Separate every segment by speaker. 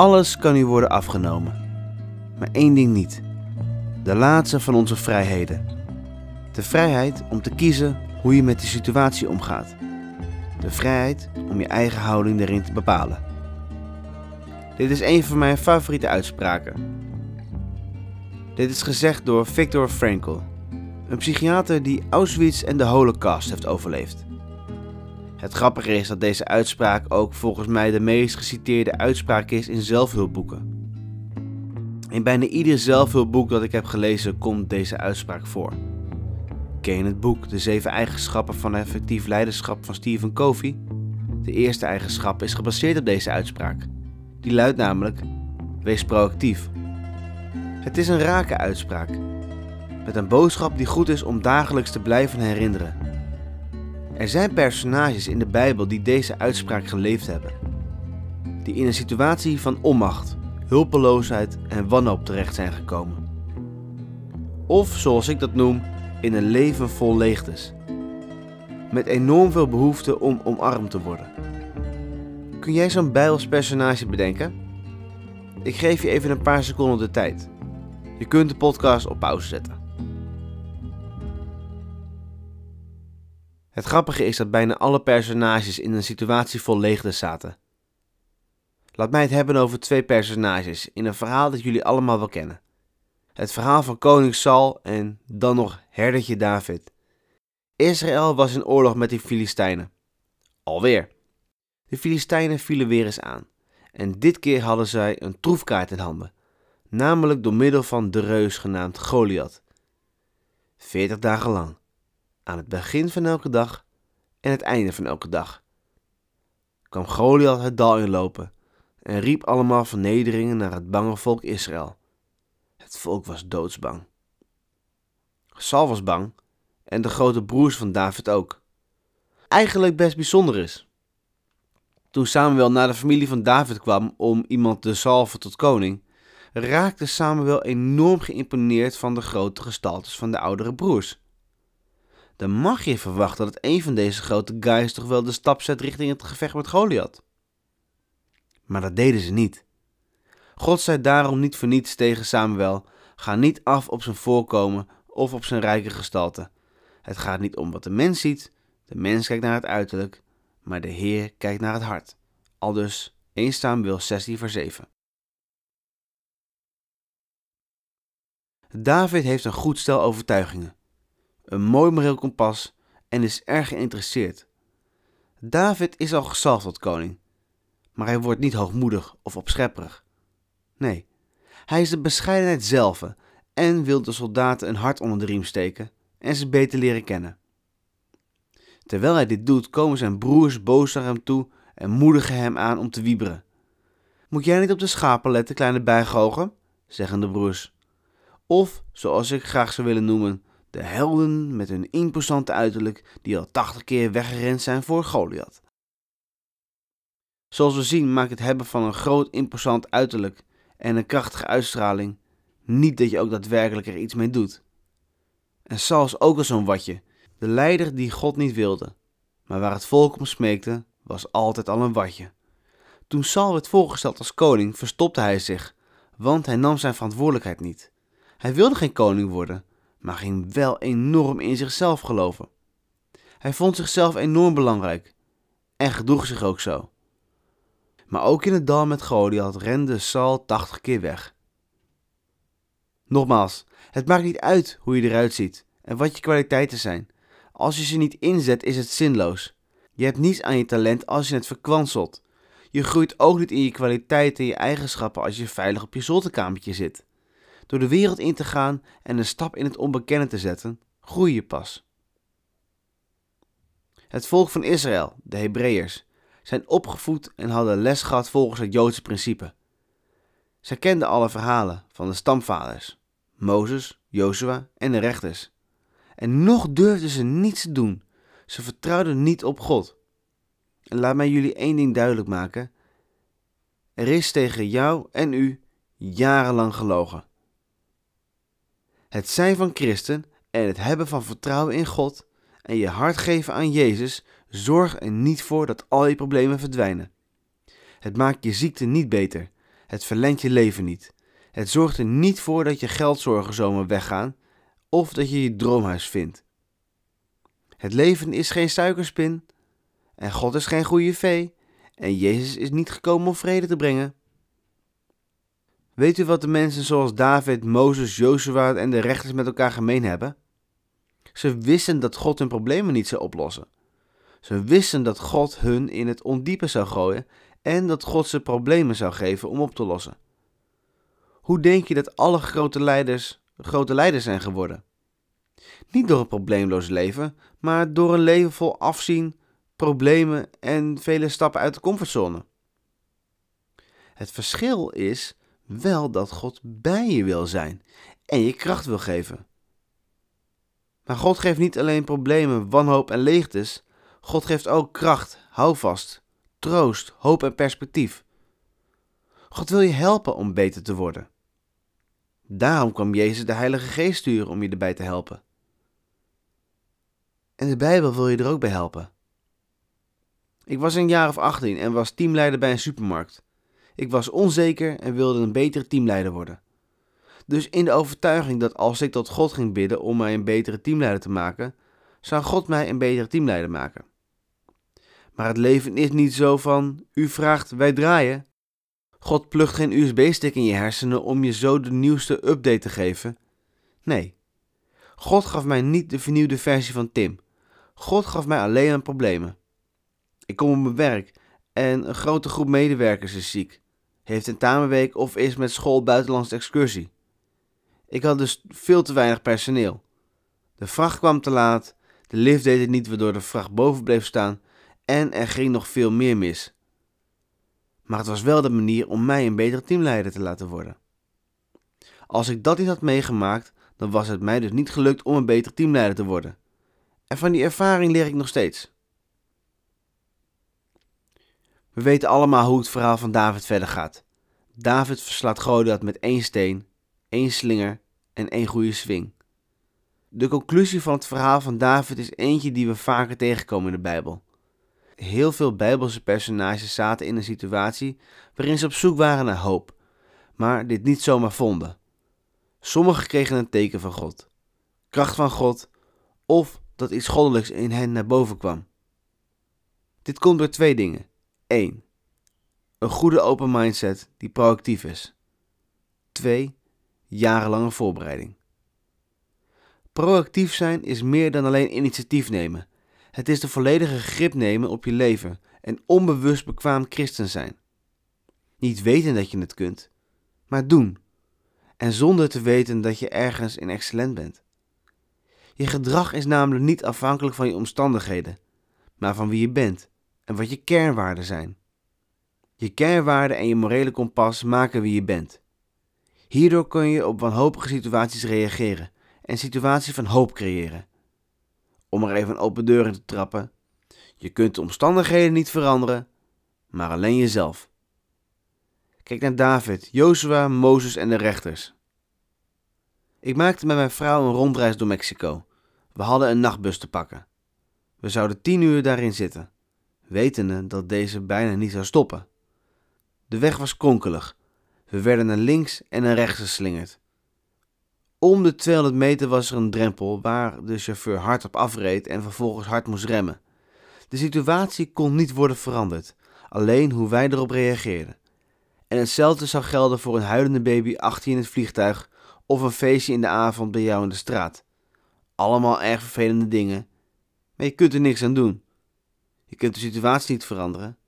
Speaker 1: Alles kan u worden afgenomen. Maar één ding niet. De laatste van onze vrijheden. De vrijheid om te kiezen hoe je met de situatie omgaat. De vrijheid om je eigen houding erin te bepalen. Dit is een van mijn favoriete uitspraken. Dit is gezegd door Viktor Frankl, een psychiater die Auschwitz en de Holocaust heeft overleefd. Het grappige is dat deze uitspraak ook volgens mij de meest geciteerde uitspraak is in zelfhulpboeken. In bijna ieder zelfhulpboek dat ik heb gelezen komt deze uitspraak voor. Ken het boek De Zeven Eigenschappen van Effectief Leiderschap van Stephen Covey? De eerste eigenschap is gebaseerd op deze uitspraak. Die luidt namelijk: Wees proactief. Het is een rake uitspraak, met een boodschap die goed is om dagelijks te blijven herinneren. Er zijn personages in de Bijbel die deze uitspraak geleefd hebben, die in een situatie van onmacht, hulpeloosheid en wanhoop terecht zijn gekomen. Of zoals ik dat noem, in een leven vol leegtes, met enorm veel behoefte om omarmd te worden. Kun jij zo'n Bijbels personage bedenken? Ik geef je even een paar seconden de tijd. Je kunt de podcast op pauze zetten. Het grappige is dat bijna alle personages in een situatie vol leegte zaten. Laat mij het hebben over twee personages in een verhaal dat jullie allemaal wel kennen. Het verhaal van koning Saul en dan nog herdertje David. Israël was in oorlog met de Filistijnen. Alweer. De Filistijnen vielen weer eens aan. En dit keer hadden zij een troefkaart in handen. Namelijk door middel van de reus genaamd Goliath. Veertig dagen lang aan het begin van elke dag en het einde van elke dag. kwam Goliath het dal inlopen en riep allemaal vernederingen naar het bange volk Israël. Het volk was doodsbang. Saul was bang en de grote broers van David ook. Eigenlijk best bijzonder is. Toen Samuel naar de familie van David kwam om iemand te salven tot koning, raakte Samuel enorm geïmponeerd van de grote gestaltes van de oudere broers dan mag je verwachten dat een van deze grote guys toch wel de stap zet richting het gevecht met Goliath. Maar dat deden ze niet. God zei daarom niet voor niets tegen Samuel: ga niet af op zijn voorkomen of op zijn rijke gestalte. Het gaat niet om wat de mens ziet, de mens kijkt naar het uiterlijk, maar de Heer kijkt naar het hart. Aldus 1 Samuel 16 vers 7. David heeft een goed stel overtuigingen een mooi moreel kompas en is erg geïnteresseerd. David is al gezalfd tot koning, maar hij wordt niet hoogmoedig of opschepperig. Nee, hij is de bescheidenheid zelf en wil de soldaten een hart onder de riem steken en ze beter leren kennen. Terwijl hij dit doet, komen zijn broers boos naar hem toe en moedigen hem aan om te wieberen. Moet jij niet op de schapen letten, kleine bijgogen? zeggen de broers. Of, zoals ik graag zou willen noemen, de helden met hun imposante uiterlijk die al tachtig keer weggerend zijn voor Goliath. Zoals we zien maakt het hebben van een groot imposant uiterlijk en een krachtige uitstraling niet dat je ook daadwerkelijk er iets mee doet. En Saul is ook al zo'n watje, de leider die God niet wilde, maar waar het volk om smeekte, was altijd al een watje. Toen Saul werd voorgesteld als koning, verstopte hij zich, want hij nam zijn verantwoordelijkheid niet. Hij wilde geen koning worden, maar ging wel enorm in zichzelf geloven. Hij vond zichzelf enorm belangrijk en gedroeg zich ook zo. Maar ook in het dal met Goliath rende Saul tachtig keer weg. Nogmaals, het maakt niet uit hoe je eruit ziet en wat je kwaliteiten zijn. Als je ze niet inzet, is het zinloos. Je hebt niets aan je talent als je het verkwanselt. Je groeit ook niet in je kwaliteiten en je eigenschappen als je veilig op je zolderkamertje zit. Door de wereld in te gaan en een stap in het onbekende te zetten, groei je pas. Het volk van Israël, de Hebreeërs, zijn opgevoed en hadden les gehad volgens het Joodse principe. Zij kenden alle verhalen van de stamvaders, Mozes, Jozua en de rechters. En nog durfden ze niets te doen. Ze vertrouwden niet op God. En laat mij jullie één ding duidelijk maken. Er is tegen jou en u jarenlang gelogen. Het zijn van christen en het hebben van vertrouwen in God en je hart geven aan Jezus zorgt er niet voor dat al je problemen verdwijnen. Het maakt je ziekte niet beter. Het verlengt je leven niet. Het zorgt er niet voor dat je geldzorgen zomaar weggaan of dat je je droomhuis vindt. Het leven is geen suikerspin en God is geen goede vee en Jezus is niet gekomen om vrede te brengen. Weet u wat de mensen zoals David, Mozes, Jozua en de rechters met elkaar gemeen hebben? Ze wisten dat God hun problemen niet zou oplossen. Ze wisten dat God hun in het ondiepe zou gooien en dat God ze problemen zou geven om op te lossen. Hoe denk je dat alle grote leiders grote leiders zijn geworden? Niet door een probleemloos leven, maar door een leven vol afzien, problemen en vele stappen uit de comfortzone. Het verschil is wel dat God bij je wil zijn en je kracht wil geven. Maar God geeft niet alleen problemen, wanhoop en leegtes, God geeft ook kracht, houvast, troost, hoop en perspectief. God wil je helpen om beter te worden. Daarom kwam Jezus de Heilige Geest sturen om je erbij te helpen. En de Bijbel wil je er ook bij helpen. Ik was een jaar of 18 en was teamleider bij een supermarkt. Ik was onzeker en wilde een betere teamleider worden. Dus in de overtuiging dat als ik tot God ging bidden om mij een betere teamleider te maken, zou God mij een betere teamleider maken. Maar het leven is niet zo van u vraagt, wij draaien. God plugt geen USB-stick in je hersenen om je zo de nieuwste update te geven. Nee, God gaf mij niet de vernieuwde versie van Tim. God gaf mij alleen maar problemen. Ik kom op mijn werk en een grote groep medewerkers is ziek, heeft een tamenweek of is met school buitenlandse excursie. Ik had dus veel te weinig personeel. De vracht kwam te laat, de lift deed het niet waardoor de vracht boven bleef staan en er ging nog veel meer mis. Maar het was wel de manier om mij een betere teamleider te laten worden. Als ik dat niet had meegemaakt, dan was het mij dus niet gelukt om een betere teamleider te worden. En van die ervaring leer ik nog steeds. We weten allemaal hoe het verhaal van David verder gaat. David verslaat Goliath met één steen, één slinger en één goede swing. De conclusie van het verhaal van David is eentje die we vaker tegenkomen in de Bijbel. Heel veel Bijbelse personages zaten in een situatie waarin ze op zoek waren naar hoop, maar dit niet zomaar vonden. Sommigen kregen een teken van God, kracht van God of dat iets goddelijks in hen naar boven kwam. Dit komt door twee dingen. 1. Een goede open mindset die proactief is. 2. Jarenlange voorbereiding. Proactief zijn is meer dan alleen initiatief nemen. Het is de volledige grip nemen op je leven en onbewust bekwaam christen zijn. Niet weten dat je het kunt, maar doen. En zonder te weten dat je ergens in excellent bent. Je gedrag is namelijk niet afhankelijk van je omstandigheden, maar van wie je bent en wat je kernwaarden zijn. Je kernwaarden en je morele kompas maken wie je bent. Hierdoor kun je op wanhopige situaties reageren en situaties van hoop creëren. Om er even een open deur in te trappen. Je kunt de omstandigheden niet veranderen, maar alleen jezelf. Kijk naar David, Jozua, Mozes en de rechters. Ik maakte met mijn vrouw een rondreis door Mexico. We hadden een nachtbus te pakken. We zouden tien uur daarin zitten, wetende dat deze bijna niet zou stoppen. De weg was kronkelig. We werden naar links en naar rechts geslingerd. Om de 200 meter was er een drempel waar de chauffeur hard op afreed en vervolgens hard moest remmen. De situatie kon niet worden veranderd, alleen hoe wij erop reageerden. En hetzelfde zou gelden voor een huilende baby achter in het vliegtuig of een feestje in de avond bij jou in de straat. Allemaal erg vervelende dingen, maar je kunt er niks aan doen. Je kunt de situatie niet veranderen,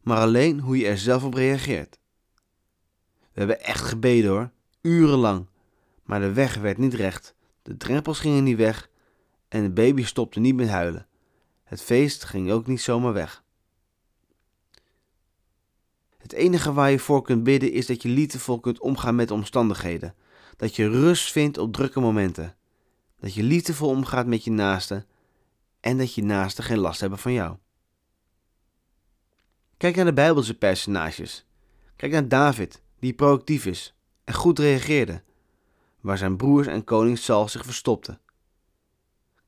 Speaker 1: maar alleen hoe je er zelf op reageert. We hebben echt gebeden hoor, urenlang, maar de weg werd niet recht, de drempels gingen niet weg en de baby stopte niet met huilen. Het feest ging ook niet zomaar weg. Het enige waar je voor kunt bidden is dat je liefdevol kunt omgaan met de omstandigheden. Dat je rust vindt op drukke momenten. Dat je liefdevol omgaat met je naasten en dat je naasten geen last hebben van jou. Kijk naar de Bijbelse personages. Kijk naar David, die proactief is en goed reageerde, waar zijn broers en koning Saul zich verstopten.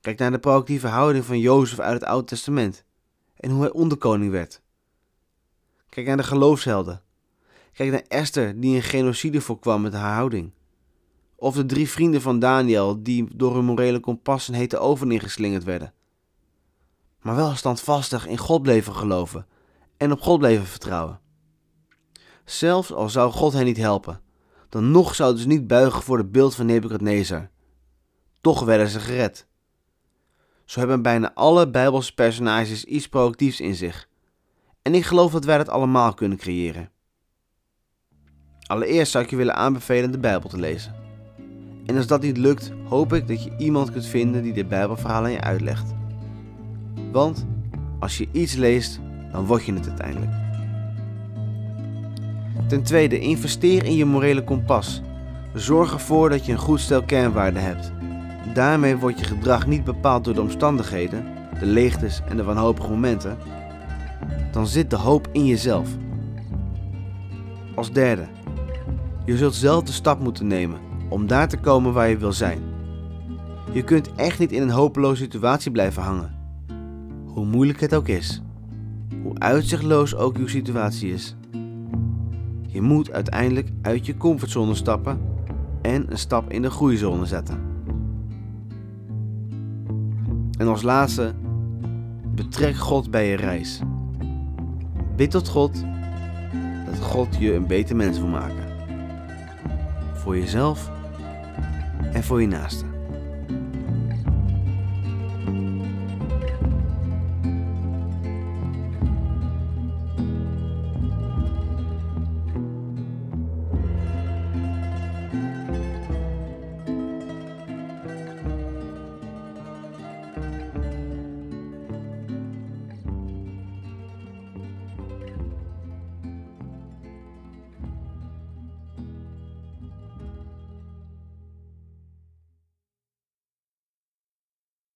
Speaker 1: Kijk naar de proactieve houding van Jozef uit het Oude Testament en hoe hij onderkoning werd. Kijk naar de geloofshelden. Kijk naar Esther, die een genocide voorkwam met haar houding. Of de drie vrienden van Daniel, die door hun morele kompas een hete oven ingeslingerd werden. Maar wel standvastig in God bleven geloven en op God bleven vertrouwen. Zelfs al zou God hen niet helpen, dan nog zouden ze niet buigen voor het beeld van Nebukadnezar. Toch werden ze gered. Zo hebben bijna alle Bijbelse personages iets productiefs in zich. En ik geloof dat wij dat allemaal kunnen creëren. Allereerst zou ik je willen aanbevelen de Bijbel te lezen. En als dat niet lukt, hoop ik dat je iemand kunt vinden die de Bijbelverhalen aan je uitlegt. Want als je iets leest, dan word je het uiteindelijk. Ten tweede, investeer in je morele kompas. Zorg ervoor dat je een goed stel kernwaarden hebt. Daarmee wordt je gedrag niet bepaald door de omstandigheden, de leegtes en de wanhopige momenten. Dan zit de hoop in jezelf. Als derde, je zult zelf de stap moeten nemen om daar te komen waar je wil zijn. Je kunt echt niet in een hopeloze situatie blijven hangen. Hoe moeilijk het ook is, hoe uitzichtloos ook uw situatie is. Je moet uiteindelijk uit je comfortzone stappen en een stap in de groeizone zetten. En als laatste, betrek God bij je reis. Bid tot God dat God je een beter mens wil maken. Voor jezelf en voor je naasten.